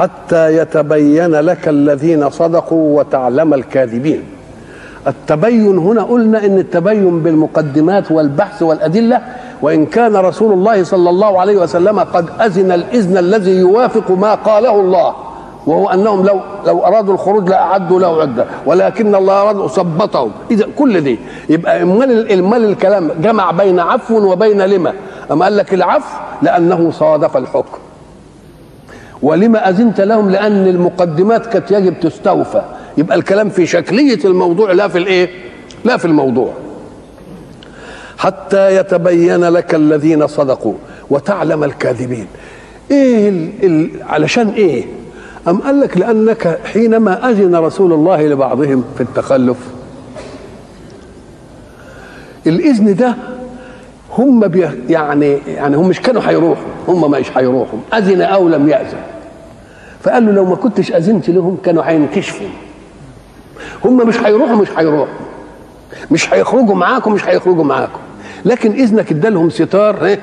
حتى يتبين لك الذين صدقوا وتعلم الكاذبين. التبين هنا قلنا إن التبين بالمقدمات والبحث والأدلة وإن كان رسول الله صلى الله عليه وسلم قد اذن الإذن الذي يوافق ما قاله الله وهو أنهم لو لو أرادوا الخروج لاعدوا له عدة ولكن الله أراد ثبتهم إذا كل دي يبقى إمال إمال الكلام جمع بين عفو وبين لما أما قال لك العفو لأنه صادف الحكم. ولما أذنت لهم؟ لأن المقدمات كانت يجب تستوفى. يبقى الكلام في شكلية الموضوع لا في الإيه؟ لا في الموضوع. حتى يتبين لك الذين صدقوا وتعلم الكاذبين. إيه ال ال علشان إيه؟ أم قال لك لأنك حينما أذن رسول الله لبعضهم في التخلف الإذن ده هم بي يعني يعني هم مش كانوا هيروحوا هم مش هيروحوا أذن أو لم يأذن. فقال له لو ما كنتش أذنت لهم كانوا هينكشفوا هم مش هيروحوا مش هيروحوا مش هيخرجوا معاكم مش هيخرجوا معاكم. لكن إذنك ادالهم ستار إيه؟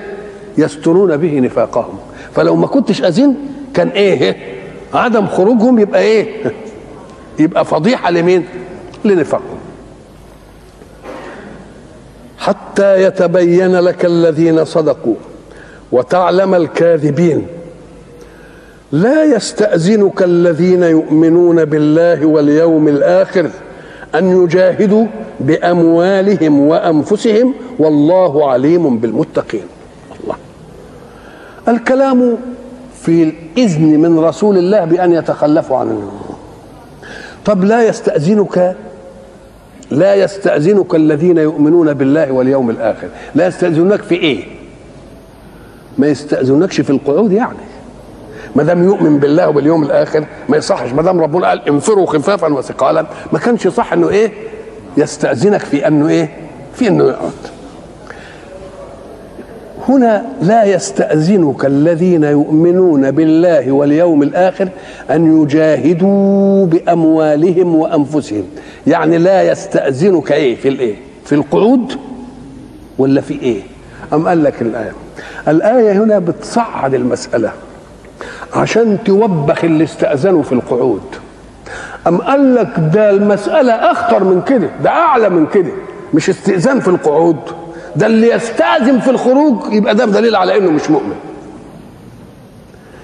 يسترون به نفاقهم. فلو ما كنتش أذن كان إيه؟ عدم خروجهم يبقى إيه؟ يبقى فضيحة لمين؟ لنفاقهم. حتى يتبين لك الذين صدقوا وتعلم الكاذبين. لا يستأذنك الذين يؤمنون بالله واليوم الآخر أن يجاهدوا بأموالهم وأنفسهم والله عليم بالمتقين. الله. الكلام في الإذن من رسول الله بأن يتخلفوا عن طب لا يستأذنك لا يستأذنك الذين يؤمنون بالله واليوم الآخر. لا يستأذنك في إيه؟ ما يستأذنكش في القعود يعني. ما دام يؤمن بالله وباليوم الآخر ما يصحش. ما دام ربنا قال انفروا خفافا وثقالا ما كانش صح إنه إيه؟ يستأذنك في أنه إيه؟ في أنه يقعد. هنا لا يستأذنك الذين يؤمنون بالله واليوم الآخر أن يجاهدوا بأموالهم وأنفسهم. يعني لا يستأذنك إيه؟ في الإيه؟ في القعود ولا في إيه؟ أم قال لك الآية؟ الآية هنا بتصعد المسألة عشان توبخ اللي استأذنوا في القعود. أم قال لك ده المسألة أخطر من كده ده أعلى من كده مش استئذان في القعود. ده اللي يستأذن في الخروج يبقى ده دليل على إنه مش مؤمن.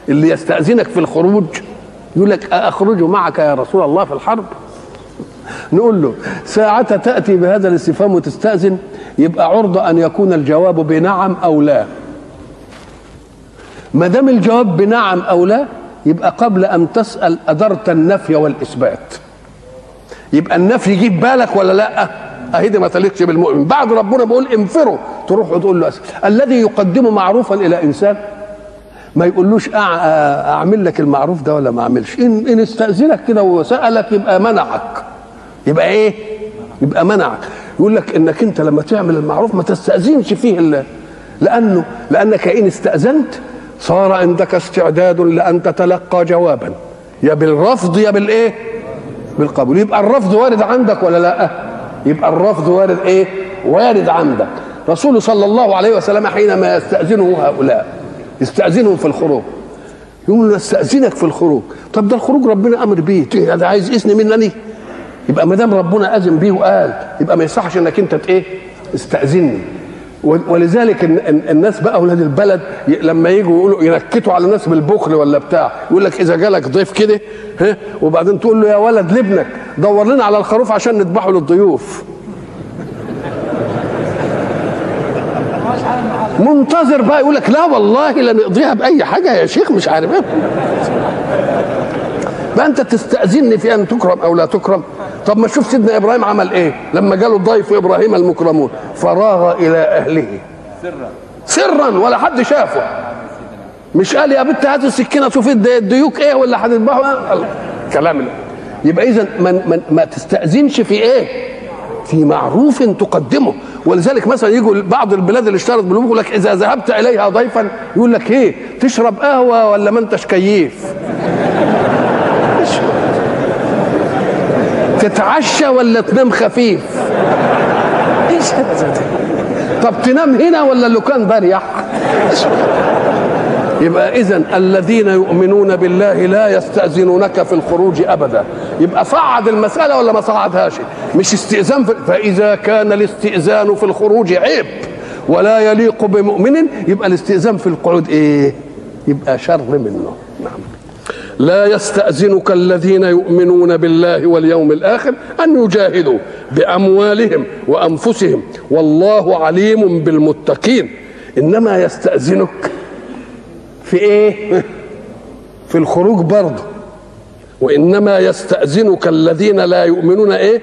اللي يستأذنك في الخروج يقول لك أخرج معك يا رسول الله في الحرب. نقول له ساعة تأتي بهذا الاستفهام وتستأذن يبقى عرضة أن يكون الجواب بنعم أو لا. ما دام الجواب بنعم أو لا يبقى قبل أن تسأل أدرت النفي والإثبات. يبقى النفي يجيب بالك ولا لأ؟ اهي دي ما تليقش بالمؤمن. بعد ربنا بيقول انفروا. تروح وتقول له أسف. الذي يقدم معروفا إلى إنسان ما يقولوش أعمل لك المعروف ده ولا ما أعملش. إن إن استأذنك كده وسألك يبقى منعك. يبقى إيه؟ يبقى منعك. يقول لك إنك أنت لما تعمل المعروف ما تستأذنش فيه الله لأنه لأنك إن استأذنت صار عندك استعداد لأن تتلقى جوابا. يا بالرفض يا بالإيه؟ بالقبول. يبقى الرفض وارد عندك ولا لأ؟ يبقى الرفض وارد إيه؟ وارد عندك. رسول صلى الله عليه وسلم حينما يستأذنه هؤلاء يستأذنهم في الخروج. يقول له استأذنك في الخروج. طب ده الخروج ربنا أمر بيه. ده عايز إذن منني يبقى ما دام ربنا أذن بيه وقال يبقى ما يصحش إنك أنت إيه؟ استأذني ولذلك الناس بقى أولاد البلد لما يجوا يقولوا ينكتوا على الناس بالبخل ولا بتاع يقول لك إذا جالك ضيف كده ها وبعدين تقول له يا ولد لابنك دور لنا على الخروف عشان نذبحه للضيوف. منتظر بقى يقول لك لا والله لا نقضيها بأي حاجة يا شيخ مش عارف إيه. بقى أنت تستاذني في أن تكرم أو لا تكرم. طب ما شوف سيدنا إبراهيم عمل إيه؟ لما جاله ضيف إبراهيم المكرمون فراغ إلى أهله. سرا. سرا ولا حد شافه. مش قال يا بنت هات السكينة شوف الديوك إيه ولا هتذبحوا كلام يبقى اذا ما, ما تستأذنش في إيه؟ في معروف تقدمه. ولذلك مثلا يجوا بعض البلاد اللي اشترت بالملوك يقول لك إذا ذهبت إليها ضيفا يقول لك إيه؟ تشرب قهوة ولا ما أنتش كيف؟ تتعشى ولا تنام خفيف؟ إيش طب تنام هنا ولا اللوكان ضريح يبقى اذا الذين يؤمنون بالله لا يستأذنونك في الخروج أبدا. يبقى صعد المسألة ولا ما صعدهاش؟ مش استئذان فإذا كان الاستئذان في الخروج عيب ولا يليق بمؤمن يبقى الاستئذان في القعود إيه؟ يبقى شر منه. نعم. لا يستأذنك الذين يؤمنون بالله واليوم الآخر أن يجاهدوا بأموالهم وأنفسهم والله عليم بالمتقين إنما يستأذنك في إيه؟ في الخروج برضه وإنما يستأذنك الذين لا يؤمنون إيه؟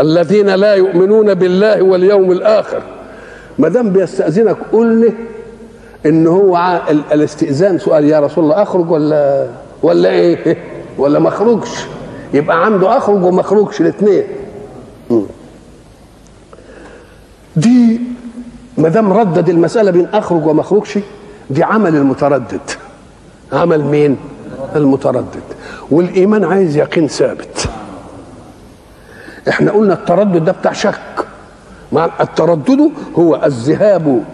الذين لا يؤمنون بالله واليوم الآخر ما دام بيستأذنك قل له ان هو الاستئذان. سؤال يا رسول الله أخرج ولا ولا إيه؟ ولا ما أخرجش؟ يبقى عنده أخرج وما أخرجش الاثنين. دي ما دام ردد المسألة بين أخرج وما أخرجش دي عمل المتردد. عمل مين؟ المتردد. والإيمان عايز يقين ثابت. إحنا قلنا التردد ده بتاع شك. مع التردد هو الذهاب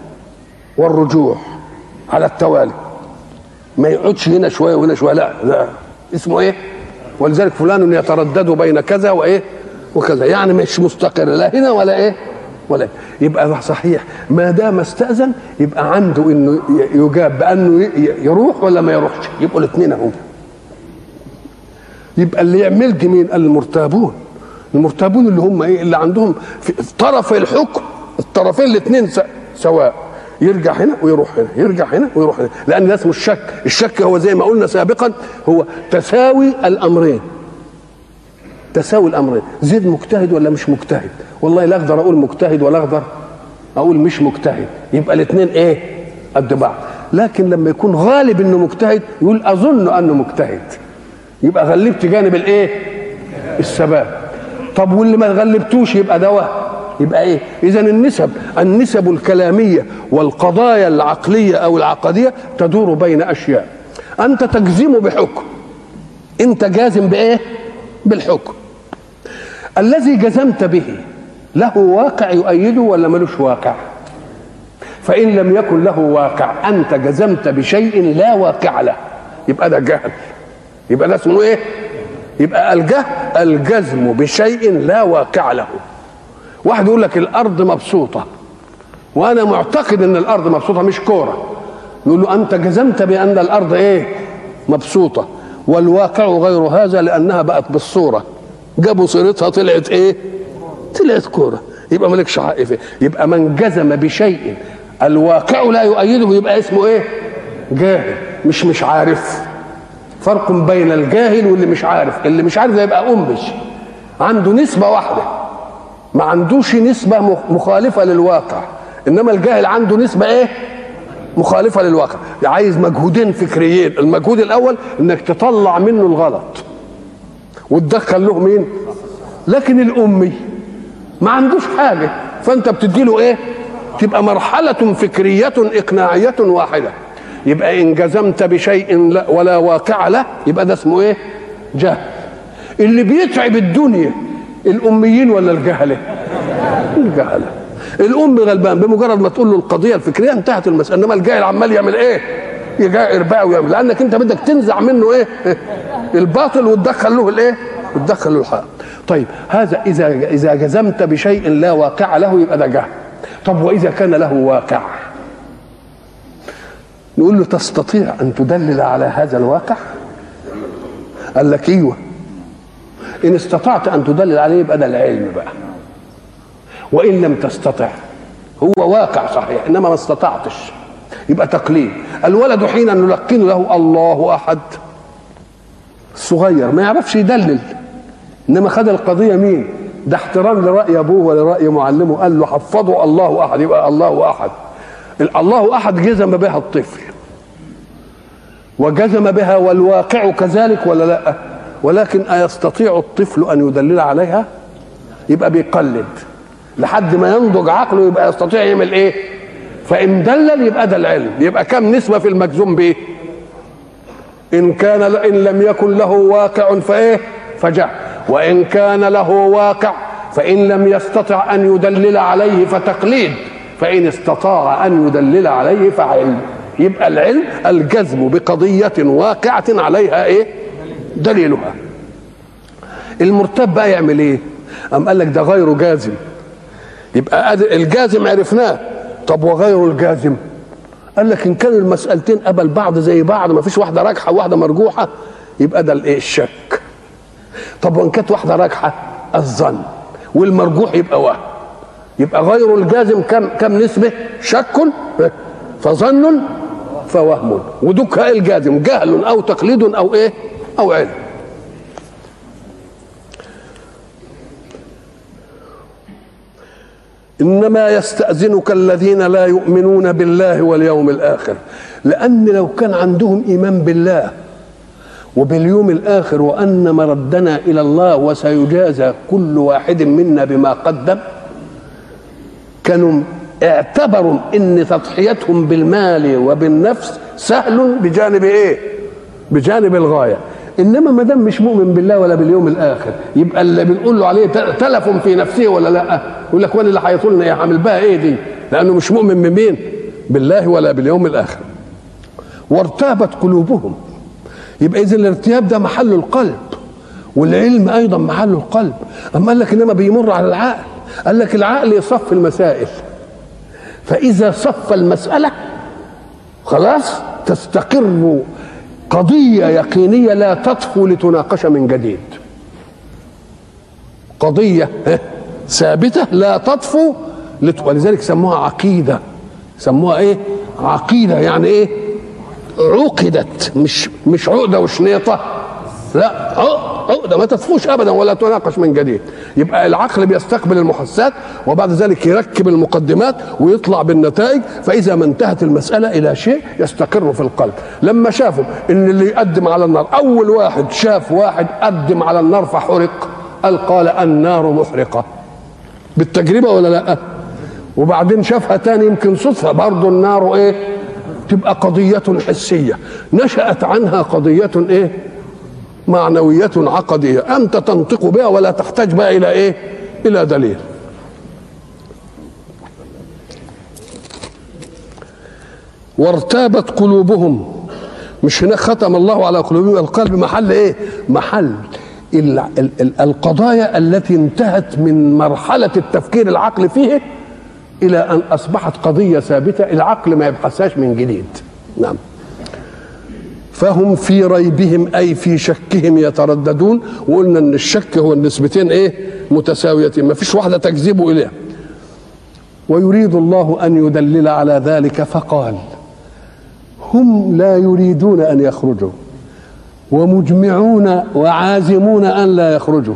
والرجوع. على التوالي. ما يقعدش هنا شوية وهنا شوية. لا لا. اسمه إيه؟ ولذلك فلان يتردد بين كذا وإيه؟ وكذا. يعني مش مستقر. لا هنا ولا إيه؟ ولا. يبقى صحيح. ما دام استأذن يبقى عنده إنه يجاب بأنه يروح ولا ما يروحش. يبقوا الاثنين اهو يبقى اللي يعمل دي مين؟ المرتابون. المرتابون اللي هم إيه؟ اللي عندهم في طرف الحكم. الطرفين الاثنين سواء. يرجع هنا ويروح هنا يرجع هنا ويروح هنا. لأن ده اسمه الشك الشك هو زي ما قلنا سابقا هو تساوي الأمرين. تساوي الأمرين. زيد مجتهد ولا مش مجتهد؟ والله لا أقدر أقول مجتهد ولا أقدر أقول مش مجتهد. يبقى الاثنين إيه؟ قد بعض. لكن لما يكون غالب إنه مجتهد يقول أظن أنه مجتهد. يبقى غلبت جانب الإيه؟ الثبات طب واللي ما غلبتوش يبقى ده وهم يبقى إيه؟ اذا النسب النسب الكلامية والقضايا العقلية أو العقدية تدور بين أشياء. أنت تجزم بحكم. أنت جازم بإيه؟ بالحكم. الذي جزمت به له واقع يؤيده ولا ملوش واقع؟ فإن لم يكن له واقع أنت جزمت بشيء لا واقع له. يبقى ده جهل. يبقى ده اسمه إيه؟ يبقى الجهل الجزم بشيء لا واقع له. واحد يقول لك الأرض مبسوطة وأنا معتقد إن الأرض مبسوطة مش كورة. نقول له أنت جزمت بأن الأرض إيه؟ مبسوطة. والواقع غير هذا لأنها بقت بالصورة. جابوا صورتها طلعت إيه؟ طلعت كورة. يبقى مالكش حق يبقى من جزم بشيء الواقع لا يؤيده يبقى اسمه إيه؟ جاهل. مش مش عارف. فرق بين الجاهل واللي مش عارف. اللي مش عارف ده يبقى أمش عنده نسبة واحدة. ما عندوش نسبة مخالفة للواقع. إنما الجاهل عنده نسبة إيه؟ مخالفة للواقع. عايز مجهودين فكريين. المجهود الأول إنك تطلع منه الغلط. وتدخل له مين؟ لكن الأمي. ما عندوش حاجة. فأنت بتديله إيه؟ تبقى مرحلة فكرية إقناعية واحدة. يبقى إن جزمت بشيء لا ولا واقع له يبقى ده اسمه إيه؟ جهل. اللي بيتعب الدنيا الأميين ولا الجهلة؟ الجهلة. الأم غلبان بمجرد ما تقول له القضية الفكرية انتهت المسألة إنما الجاهل عمال يعمل إيه؟ يجائر بقى ويعمل. لأنك أنت بدك تنزع منه إيه؟ الباطل وتدخل له الإيه؟ وتدخل له الحق. طيب هذا إذا إذا جزمت بشيء لا واقع له يبقى ده جهل. طب وإذا كان له واقع؟ نقول له تستطيع أن تدلل على هذا الواقع؟ قال لك إيوه. إن استطعت أن تدلل عليه يبقى ده العلم بقى. وإن لم تستطع هو واقع صحيح إنما ما استطعتش. يبقى تقليد الولد حين نلقن له الله أحد. صغير ما يعرفش يدلل. إنما خد القضية مين؟ ده احترام لرأي أبوه ولرأي معلمه. قال له حفظوا الله أحد يبقى الله أحد. الله أحد جزم بها الطفل. وجزم بها والواقع كذلك ولا لأ؟ ولكن أيستطيع الطفل أن يدلل عليها؟ يبقى بيقلد. لحد ما ينضج عقله يبقى يستطيع يعمل إيه؟ فإن دلل يبقى ده العلم. يبقى كم نسبة في المجزوم به إن كان إن لم يكن له واقع فإيه؟ فجع وإن كان له واقع فإن لم يستطع أن يدلل عليه فتقليد. فإن استطاع أن يدلل عليه فعلم. يبقى العلم الجزم بقضية واقعة عليها إيه؟ دليلها. المرتب بقى يعمل إيه؟ أم قال لك ده غير جازم. يبقى الجازم عرفناه. طب وغير الجازم؟ قال لك إن كانوا المسألتين قبل بعض زي بعض ما فيش واحدة راجحة وواحدة مرجوحة يبقى ده الإيه؟ الشك. طب وإن كانت واحدة راجحة؟ الظن. والمرجوح يبقى وهم يبقى غير الجازم كم كم نسبة؟ شك. فظن فوهم. ودك الجازم جهل أو تقليد أو إيه؟ أو علم. إنما يستأذنك الذين لا يؤمنون بالله واليوم الآخر لأن لو كان عندهم إيمان بالله وباليوم الآخر وأن مردنا إلى الله وسيجازى كل واحد منا بما قدم كانوا اعتبروا إن تضحيتهم بالمال وبالنفس سهل بجانب إيه؟ بجانب الغاية. إنما ما دام مش مؤمن بالله ولا باليوم الآخر يبقى اللي بنقول له عليه تلف في نفسه ولا لأ؟ يقول لك وأنا اللي هيطولنا يا عامل بها إيه دي؟ لأنه مش مؤمن بمين بالله ولا باليوم الآخر. وارتابت قلوبهم. يبقى اذا الارتياب ده محل القلب والعلم أيضا محل القلب. أما قال لك إنما بيمر على العقل قال لك العقل يصف المسائل. فإذا صف المسألة خلاص تستقر قضية يقينية لا تطفو لتناقش من جديد. قضية ثابتة لا تطفو لت... ولذلك سموها عقيدة. سموها إيه؟ عقيدة يعني إيه؟ عقدت مش مش عقدة وشنيطة. لا عقدة ما تطفوش ابدا ولا تناقش من جديد. يبقى العقل بيستقبل المحسات وبعد ذلك يركب المقدمات ويطلع بالنتائج فإذا ما انتهت المسألة إلى شيء يستقر في القلب. لما شافوا إن اللي يقدم على النار أول واحد شاف واحد قدم على النار فحرق قال قال النار محرقة. بالتجربة ولا لأ؟ وبعدين شافها تاني يمكن صدفة برضه النار إيه؟ تبقى قضية حسية. نشأت عنها قضية إيه؟ معنوية عقدية. أنت تنطق بها ولا تحتاج بها إلى إيه؟ إلى دليل. وارتابت قلوبهم. مش هناك ختم الله على قلوبهم القلب محل إيه؟ محل. ال ال ال القضايا التي انتهت من مرحلة التفكير العقل فيه إلى أن أصبحت قضية ثابتة العقل ما يبحثهاش من جديد. نعم. فهم في ريبهم أي في شكهم يترددون. وقلنا إن الشك هو النسبتين إيه؟ متساويتين. ما فيش واحدة تجذب اليها ويريد الله أن يدلل على ذلك فقال هم لا يريدون أن يخرجوا ومجمعون وعازمون أن لا يخرجوا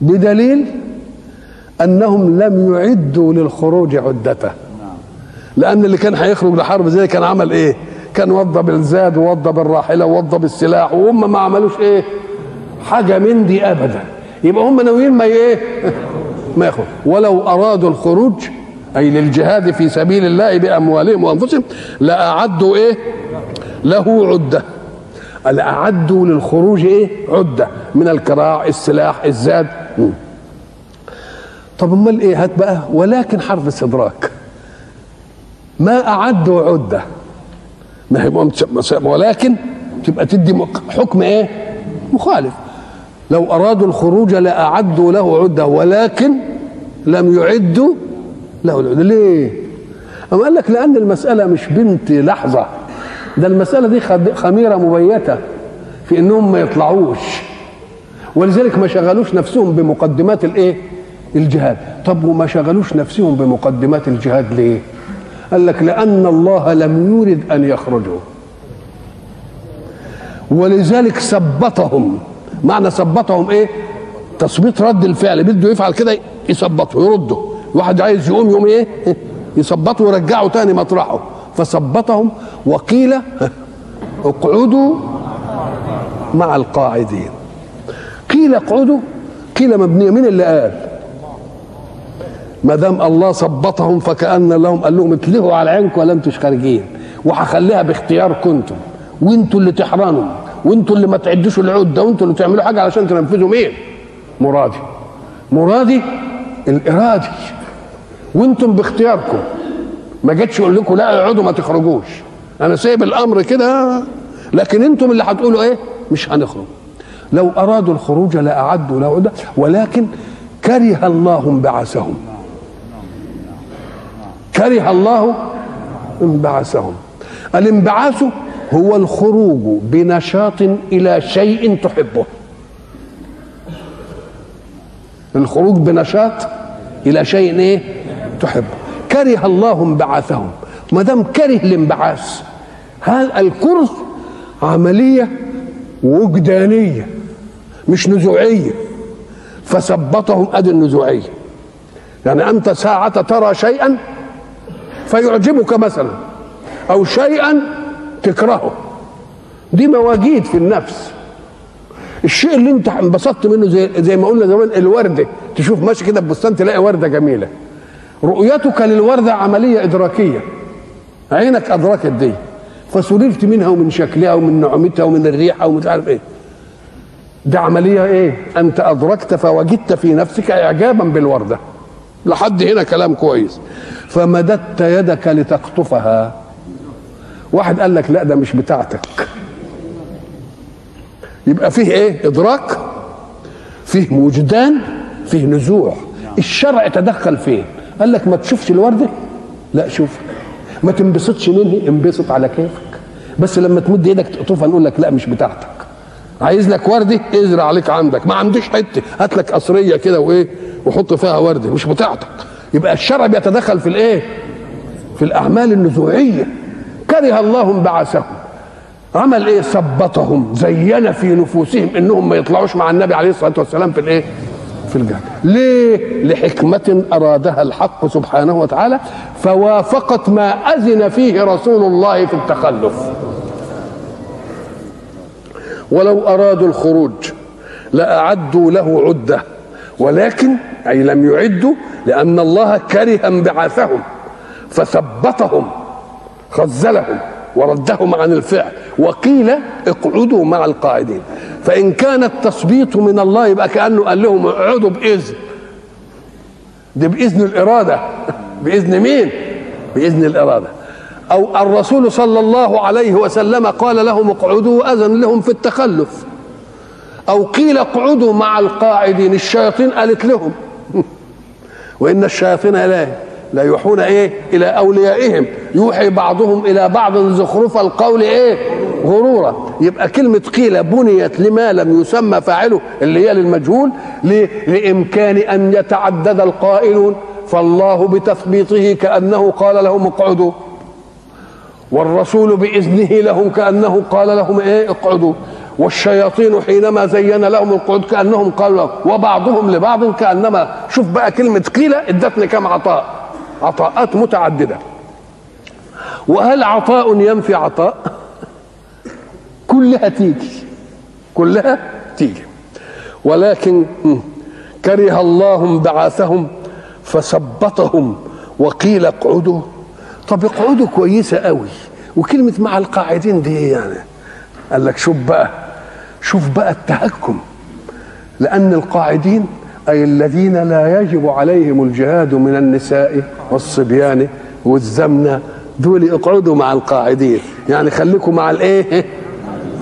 بدليل أنهم لم يعدوا للخروج عدته. لأن اللي كان هيخرج لحرب زي كان عمل إيه؟ كان وضى بالزاد ووضى بالراحلة ووضى بالسلاح وهم ما عملوش إيه؟ حاجة من دي ابدا. يبقى هم ناويين ما إيه؟ ما يخرج ولو أرادوا الخروج أي للجهاد في سبيل الله بأموالهم وأنفسهم لأعدوا إيه؟ له عدة. لأعدوا للخروج إيه؟ عدة من الكراع السلاح الزاد. طب أمال إيه؟ هات بقى. ولكن حرف استدراك. ما أعدوا عدة. ما هي ولكن تبقى تدي حكم إيه؟ مخالف. لو أرادوا الخروج لاعدوا له عدة ولكن لم يعدوا له العدة. ليه؟ أما قال لك لأن المسألة مش بنت لحظة. ده المسألة دي خميرة مبيتة في انهم ما يطلعوش. ولذلك ما شغلوش نفسهم بمقدمات الإيه؟ الجهاد. طب وما شغلوش نفسهم بمقدمات الجهاد ليه؟ قال لك لأن الله لم يرد أن يخرجوا ولذلك ثبتهم. معنى ثبتهم إيه؟ تثبيت رد الفعل. بده يفعل كده يثبطه يرده. واحد عايز يقوم يقوم إيه؟ يثبطه ويرجعه تاني مطرحه. فثبتهم. وقيل اقعدوا مع القاعدين. قيل اقعدوا قيل مبنية. مين اللي قال؟ ما دام الله ثبطهم فكأن لهم قال لهم اتلهوا على عينكم ولا انتوش خارجين وهخليها باختيار كنتم. وانتوا اللي تحرنوا. وانتوا اللي ما تعدوش العده وانتوا اللي تعملوا حاجة علشان تنفذوا مين؟ مرادي. مرادي الإرادي. وأنتم باختياركم. ما جتش أقول لكم لا اقعدوا ما تخرجوش. أنا سايب الأمر كده. لكن أنتم اللي هتقولوا إيه؟ مش هنخرج. لو أرادوا الخروج لاعدوا له ولكن كره الله انبعاثهم كره الله انبعاثهم. الانبعاث هو الخروج بنشاط إلى شيء تحبه. الخروج بنشاط إلى شيء إيه؟ تحبه كره الله انبعاثهم. ما دام كره الانبعاث هذا الكرة عملية وجدانية مش نزوعية. فثبطهم أدي النزوعية. يعني أنت ساعة ترى شيئا فيعجبك مثلا أو شيئا تكرهه. دي مواجيد في النفس. الشيء اللي انت انبسطت منه زي زي ما قلنا زمان الورده تشوف ماشي كده في بستان تلاقي وردة جميلة. رؤيتك للوردة عملية إدراكية. عينك أدركت دي. فسررت منها ومن شكلها ومن نعومتها ومن الريحة ومش عارف إيه. دي عملية إيه؟ أنت أدركت فوجدت في نفسك اعجابا بالوردة. لحد هنا كلام كويس. فمددت يدك لتقطفها. واحد قال لك لا ده مش بتاعتك. يبقى فيه إيه؟ إدراك فيه وجدان فيه نزوع. الشرع تدخل فين؟ قال لك ما تشوفش الورده لا شوف. ما تنبسطش منه انبسط على كيفك. بس لما تمد إيدك تقطفها نقول لك لا مش بتاعتك. عايز لك ورده ازرع عليك عندك. ما عنديش حتة. هات لك قصرية كده وايه وحط فيها ورده مش بتاعتك يبقى الشرع بيتدخل في الايه؟ في الأعمال النزوعية. كره الله انبعاثهم عمل إيه؟ ثبطهم زين في نفوسهم انهم ما يطلعوش مع النبي عليه الصلاة والسلام في الايه؟ في الجهل. ليه؟ لحكمة أرادها الحق سبحانه وتعالى فوافقت ما أذن فيه رسول الله في التخلف. ولو أرادوا الخروج لأعدوا له عدة ولكن أي لم يعدوا لأن الله كره انبعاثهم فثبطهم خذلهم وردهم عن الفعل وقيل اقعدوا مع القاعدين. فإن كان التثبيط من الله يبقى كأنه قال لهم اقعدوا بإذن دي بإذن الإرادة. بإذن مين؟ بإذن الإرادة. أو الرسول صلى الله عليه وسلم قال لهم اقعدوا وأذن لهم في التخلف. أو قيل اقعدوا مع القاعدين الشياطين قالت لهم. وإن الشياطين لا لا يوحون إيه؟ إلى أوليائهم. يوحي بعضهم إلى بعض زخرف القول إيه؟ غرورا. يبقى كلمة قيل بنيت لما لم يسمى فاعله اللي هي للمجهول لإمكان أن يتعدد القائلون. فالله بتثبيطه كأنه قال لهم اقعدوا. والرسول بإذنه لهم كأنه قال لهم إيه؟ اقعدوا. والشياطين حينما زين لهم القعود كأنهم قالوا وبعضهم لبعض كأنما. شوف بقى كلمة قيل ادتني كم عطاء. عطاءات متعددة. وهل عطاء ينفي عطاء؟ كلها تيجي. كلها تيجي. ولكن كره الله انبعاثهم فثبطهم وقيل اقعدوا. طب اقعدوا كويسة قوي. وكلمة مع القاعدين دي يعني قال لك شوف بقى شوف بقى التهكم. لأن القاعدين أي الذين لا يجب عليهم الجهاد من النساء والصبيان والزمنة دول اقعدوا مع القاعدين. يعني خليكم مع الايه؟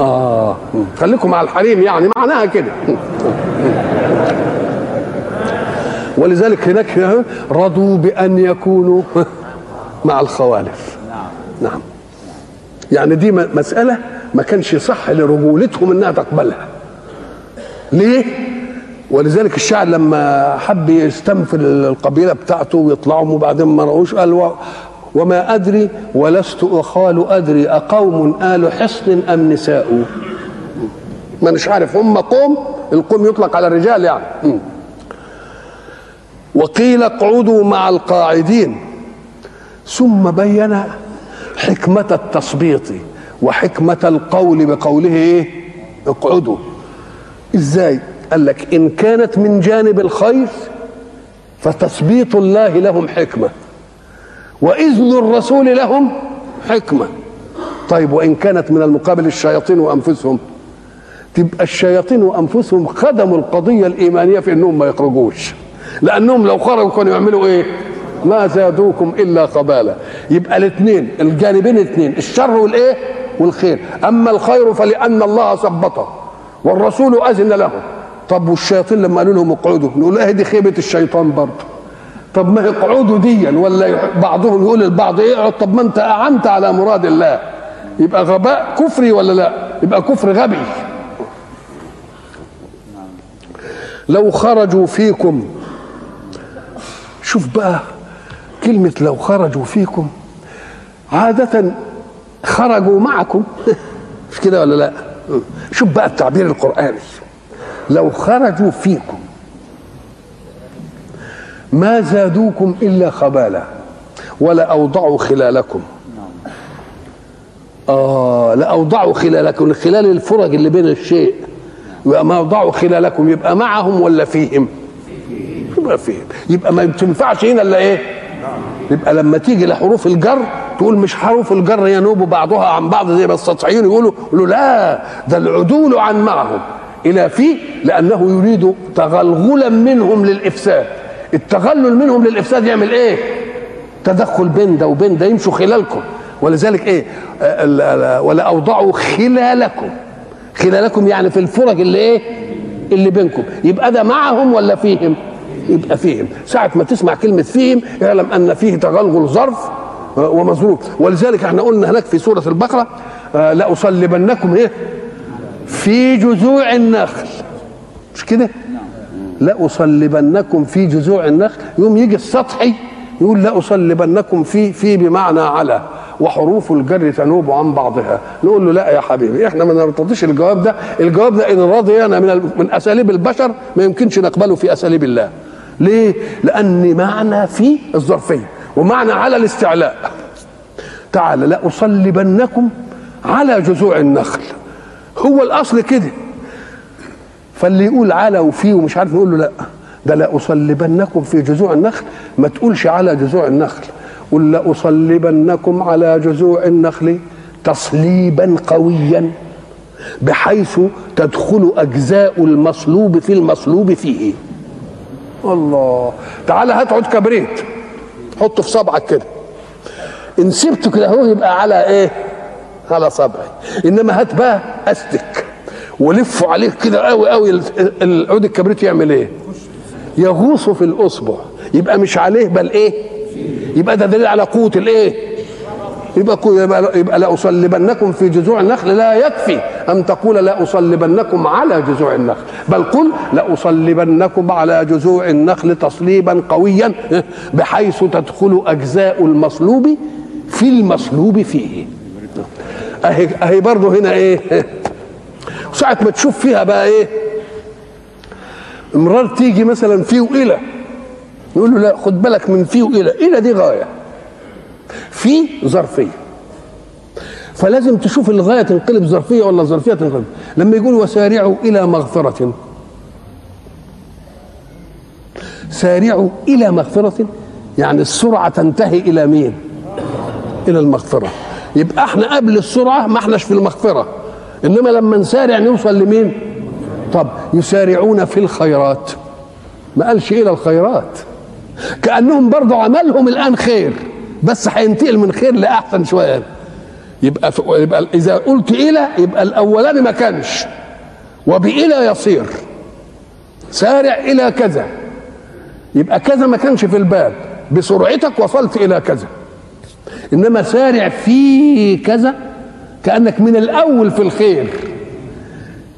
آه خليكم مع الحريم يعني معناها كده. ولذلك هناك رضوا بأن يكونوا مع الخوالف. نعم. يعني دي مسألة ما كانش صح لرجولتهم إنها تقبلها. ليه؟ ولذلك الشاعر لما حب يستنفر القبيلة بتاعته ويطلعوا وبعدين ما رأوش قال. وما أدري ولست أخال أدري أقوم آل حصن أم نساء؟ ما مش عارف. هم قوم القوم يطلق على الرجال يعني. وقيل اقعدوا مع القاعدين. ثم بين حكمة التثبيط وحكمة القول بقوله إيه؟ اقعدوا. إزاي؟ قال لك إن كانت من جانب الخير فتثبيط الله لهم حكمة وإذن الرسول لهم حكمة. طيب وإن كانت من المقابل الشياطين وأنفسهم تبقى الشياطين وأنفسهم خدموا القضية الإيمانية في إنهم ما يخرجوش. لأنهم لو خرجوا كانوا يعملوا إيه؟ ما زادوكم إلا خبالا يبقى الاثنين الجانبين الاثنين الشر والإيه؟ والخير. أما الخير فلأن الله ثبته والرسول أذن له. طب والشياطين لما قالوا لهم اقعدوا؟ نقول آه دي خيبة الشيطان برضه. طب ما اقعدوا ديا ولا بعضهم يقول للبعض اقعد. طب ما أنت أعنت على مراد الله. يبقى غباء كفري ولا لا؟ يبقى كفر غبي. لو خرجوا فيكم شوف بقى كلمة لو خرجوا فيكم عادة خرجوا معكم. مش كده ولا لا؟ شوف بقى التعبير القرآني. لو خرجوا فيكم ما زادوكم إلا خبالا ولا أوضعوا خلالكم. آه لأوضعوا خلالكم. خلال الفرج اللي بين الشيء. ما أوضعوا خلالكم يبقى معهم ولا فيهم؟ يبقى فيهم. يبقى ما تنفعش هنا إلا إيه؟ يبقى لما تيجي لحروف الجر تقول مش حروف الجر ينوب بعضها عن بعض زي ما السطحيين يقولوا يقولوا لا ده العدول عن معهم. إلى في؟ لأنه يريد تغلغلا منهم للإفساد. التغلل منهم للإفساد يعمل إيه؟ تدخل بين ده وبين ده يمشوا خلالكم. ولذلك إيه؟ ولا أوضعوا خلالكم. خلالكم يعني في الفرج اللي إيه؟ اللي بينكم. يبقى ده معهم ولا فيهم؟ يبقى فيهم. ساعة ما تسمع كلمة فيهم اعلم أن فيه تغلغل ظرف ومظروف. ولذلك إحنا قلنا هناك في سورة البقرة لأصلبنكم إيه؟ في جذوع النخل. مش كده؟ لأصلبنكم في جذوع النخل. يوم يجي السطحي يقول لأصلبنكم في في بمعنى على وحروف الجر تنوب عن بعضها. نقول له لا يا حبيبي إحنا ما نرتضيش الجواب ده. الجواب ده إن رضينا من من أساليب البشر ما يمكنش نقبله في أساليب الله. ليه؟ لأن معنى في الظرفيه ومعنى على الاستعلاء. تعالى لأصلبنكم على جذوع النخل. هو الأصل كده. فاللي يقول على وفيه ومش عارف نقول له لأ ده لأصلبنكم في جذوع النخل. ما تقولش على جذوع النخل. قل لأصلبنكم على جذوع النخل تصليبا قويا بحيث تدخل أجزاء المصلوب في المصلوب فيه. الله. تعالى هات عود كبريت. حطه في صبعك كده. إن سبته كده هو يبقى على إيه؟ على صبعي. إنما هات بقى أستك. ولفه عليه كده قوي قوي العود الكبريت يعمل إيه؟ يغوص في الأصبع. يبقى مش عليه بل إيه؟ يبقى ده دليل على قوة الإيه؟ يبقى يبقى, يبقى لأصلبنكم في جذوع النخل لا يكفي أن تقول لأصلبنكم على جذوع النخل بل قل لأصلبنكم على جذوع النخل تصليبا قويا بحيث تدخل أجزاء المصلوب في المصلوب فيه. أهي, أهي برضه هنا إيه ساعة ما تشوف فيها بقى إيه مرار تيجي مثلا فيه إلى يقول له لا خد بالك من فيه إلى إلى دي غاية. في ظرفية. فلازم تشوف الغاية تنقلب ظرفية ولا ظرفية تنقلب. لما يقول وسارعوا إلى مغفرة. سارعوا إلى مغفرة يعني السرعة تنتهي إلى مين؟ إلى المغفرة. يبقى إحنا قبل السرعة ما إحناش في المغفرة. إنما لما نسارع نوصل لمين؟ طب يسارعون في الخيرات. ما قالش إلى الخيرات. كأنهم برضو عملهم الآن خير. بس هينتقل من خير لأحسن شوية. يبقى يبقى إذا قلت إلى يبقى الاولاني ما كانش. وبإلى يصير. سارع إلى كذا. يبقى كذا ما كانش في الباب. بسرعتك وصلت إلى كذا. إنما سارع في كذا كأنك من الأول في الخير.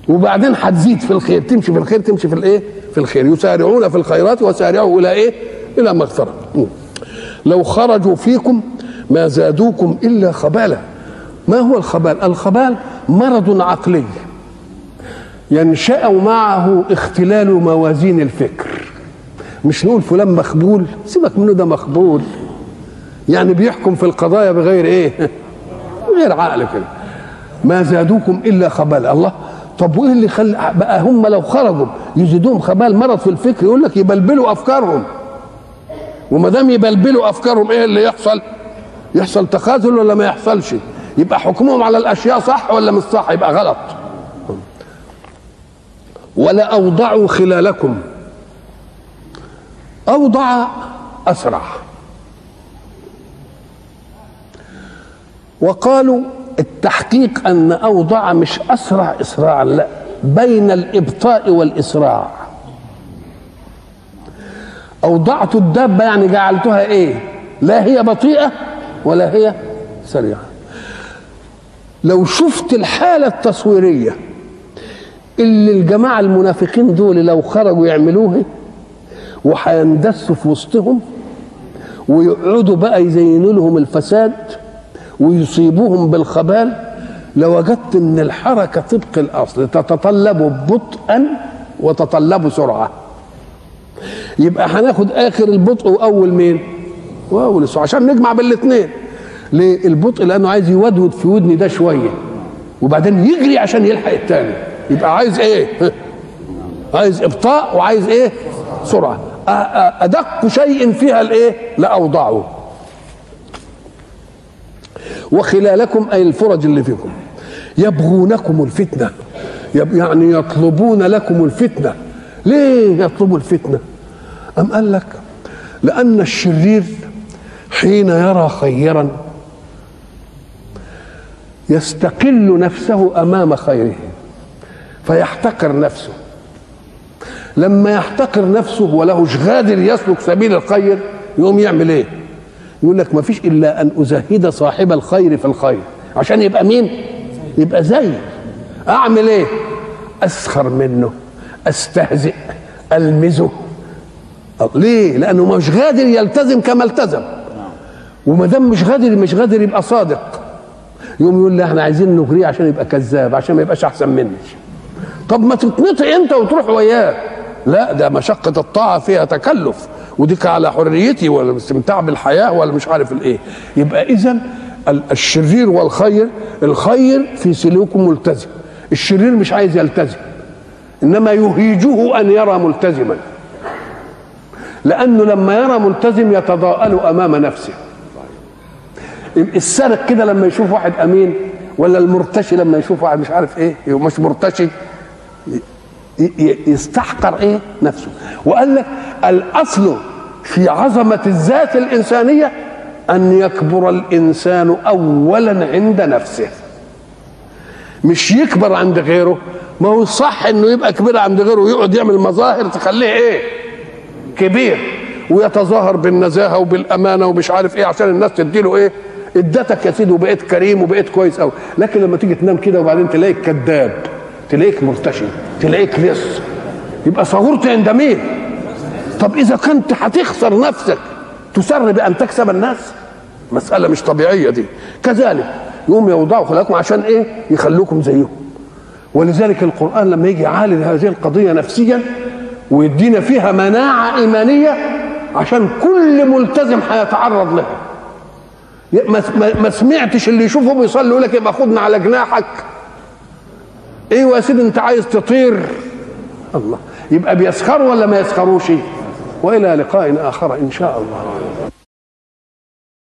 وبعدين هتزيد في الخير. تمشي في الخير تمشي في الإيه؟ في الخير. يسارعون في الخيرات وسارعوا إلى إيه؟ إلى مغفرة. لو خرجوا فيكم ما زادوكم إلا خبالا. ما هو الخبال؟ الخبال مرض عقلي ينشأ معه اختلال موازين الفكر. مش نقول فلان مخبول سيبك منه ده مخبول. يعني بيحكم في القضايا بغير إيه؟ غير عقل كده. ما زادوكم إلا خبال الله طب وإيه اللي خلى بقى هم لو خرجوا يزيدوهم خبال مرض في الفكر يقول لك يبلبلوا أفكارهم. وما دام يبلبلوا أفكارهم إيه اللي يحصل؟ يحصل تخاذل ولا ما يحصلش؟ يبقى حكمهم على الأشياء صح ولا مش صح؟ يبقى غلط. ولا أوضعوا خلالكم أوضع أسرع وقالوا التحقيق أن اوضع مش أسرع اسراعا لا بين الإبطاء والإسراع أوضعت الدابة يعني جعلتها إيه؟ لا هي بطيئة ولا هي سريعة. لو شفت الحالة التصويرية اللي الجماعة المنافقين دول لو خرجوا يعملوها وهيندسوا في وسطهم ويقعدوا بقى يزينوا لهم الفساد ويصيبوهم بالخبال لوجدت إن الحركة طبق الأصل تتطلب بطئا وتطلب سرعة. يبقى هناخد آخر البطء وأول مين؟ وأول السرعه عشان نجمع بالاثنين ليه؟ البطء لأنه عايز يودود في ودني ده شوية وبعدين يجري عشان يلحق الثاني يبقى عايز إيه؟ عايز إبطاء وعايز إيه؟ سرعة. أدق شيء فيها الإيه؟ لأوضعه. وخلالكم أي الفرج اللي فيكم. يبغونكم الفتنة. يعني يطلبون لكم الفتنة. ليه يطلبوا الفتنة؟ أم قال لك؟ لأن الشرير حين يرى خيرا يستقل نفسه أمام خيره فيحتقر نفسه. لما يحتقر نفسه ولهش غادر يسلك سبيل الخير يقوم يعمل إيه؟ يقول لك ما فيش إلا أن أزهد صاحب الخير في الخير. عشان يبقى مين؟ يبقى زي. أعمل إيه؟ أسخر منه أستهزئ ألمزه. ليه؟ لأنه مش قادر يلتزم كما التزم. وما دام مش قادر مش قادر يبقى صادق. يقوم يقول لي إحنا عايزين نجريه عشان يبقى كذاب عشان ما يبقاش أحسن مني. طب ما تتنطق أنت وتروح وياه. لا ده مشقة الطاعة فيها تكلف. وديك على حريتي ولا الاستمتاع بالحياة ولا مش عارف الإيه. يبقى اذا الشرير والخير الخير في سلوكه ملتزم. الشرير مش عايز يلتزم. إنما يهيجه أن يرى ملتزما. لأنه لما يرى ملتزم يتضاءل أمام نفسه. السارق كده لما يشوف واحد أمين ولا المرتشي لما يشوف واحد مش عارف إيه مش مرتشي يستحقر إيه؟ نفسه. وقال لك الأصل في عظمة الذات الإنسانية أن يكبر الإنسان اولا عند نفسه. مش يكبر عند غيره. ما هو صح إنه يبقى كبير عند غيره ويقعد يعمل مظاهر تخليه إيه؟ كبير ويتظاهر بالنزاهة وبالأمانة ومش عارف إيه عشان الناس تديله إيه؟ إدتك يا سيدي وبقيت كريم وبقيت كويس قوي لكن لما تيجي تنام كده وبعدين تلاقيك كذاب تلاقيك مرتشي تلاقيك لص يبقى صغرت عند مين؟ طب إذا كنت هتخسر نفسك تسر بان تكسب الناس؟ مسألة مش طبيعية دي. كذلك يقوم يوضعوا خلقكم عشان إيه؟ يخلوكم زيهم. ولذلك القرآن لما يجي يعالج هذه القضية نفسيا ويدينا فيها مناعة إيمانية عشان كل ملتزم هيتعرض لها. ما سمعتش اللي يشوفه بيصلي يقول لك يبقى خدنا على جناحك. أيوه يا سيدي أنت عايز تطير؟ الله. يبقى بيسخروا ولا ما يسخروش؟ وإلى لقاء آخر إن شاء الله.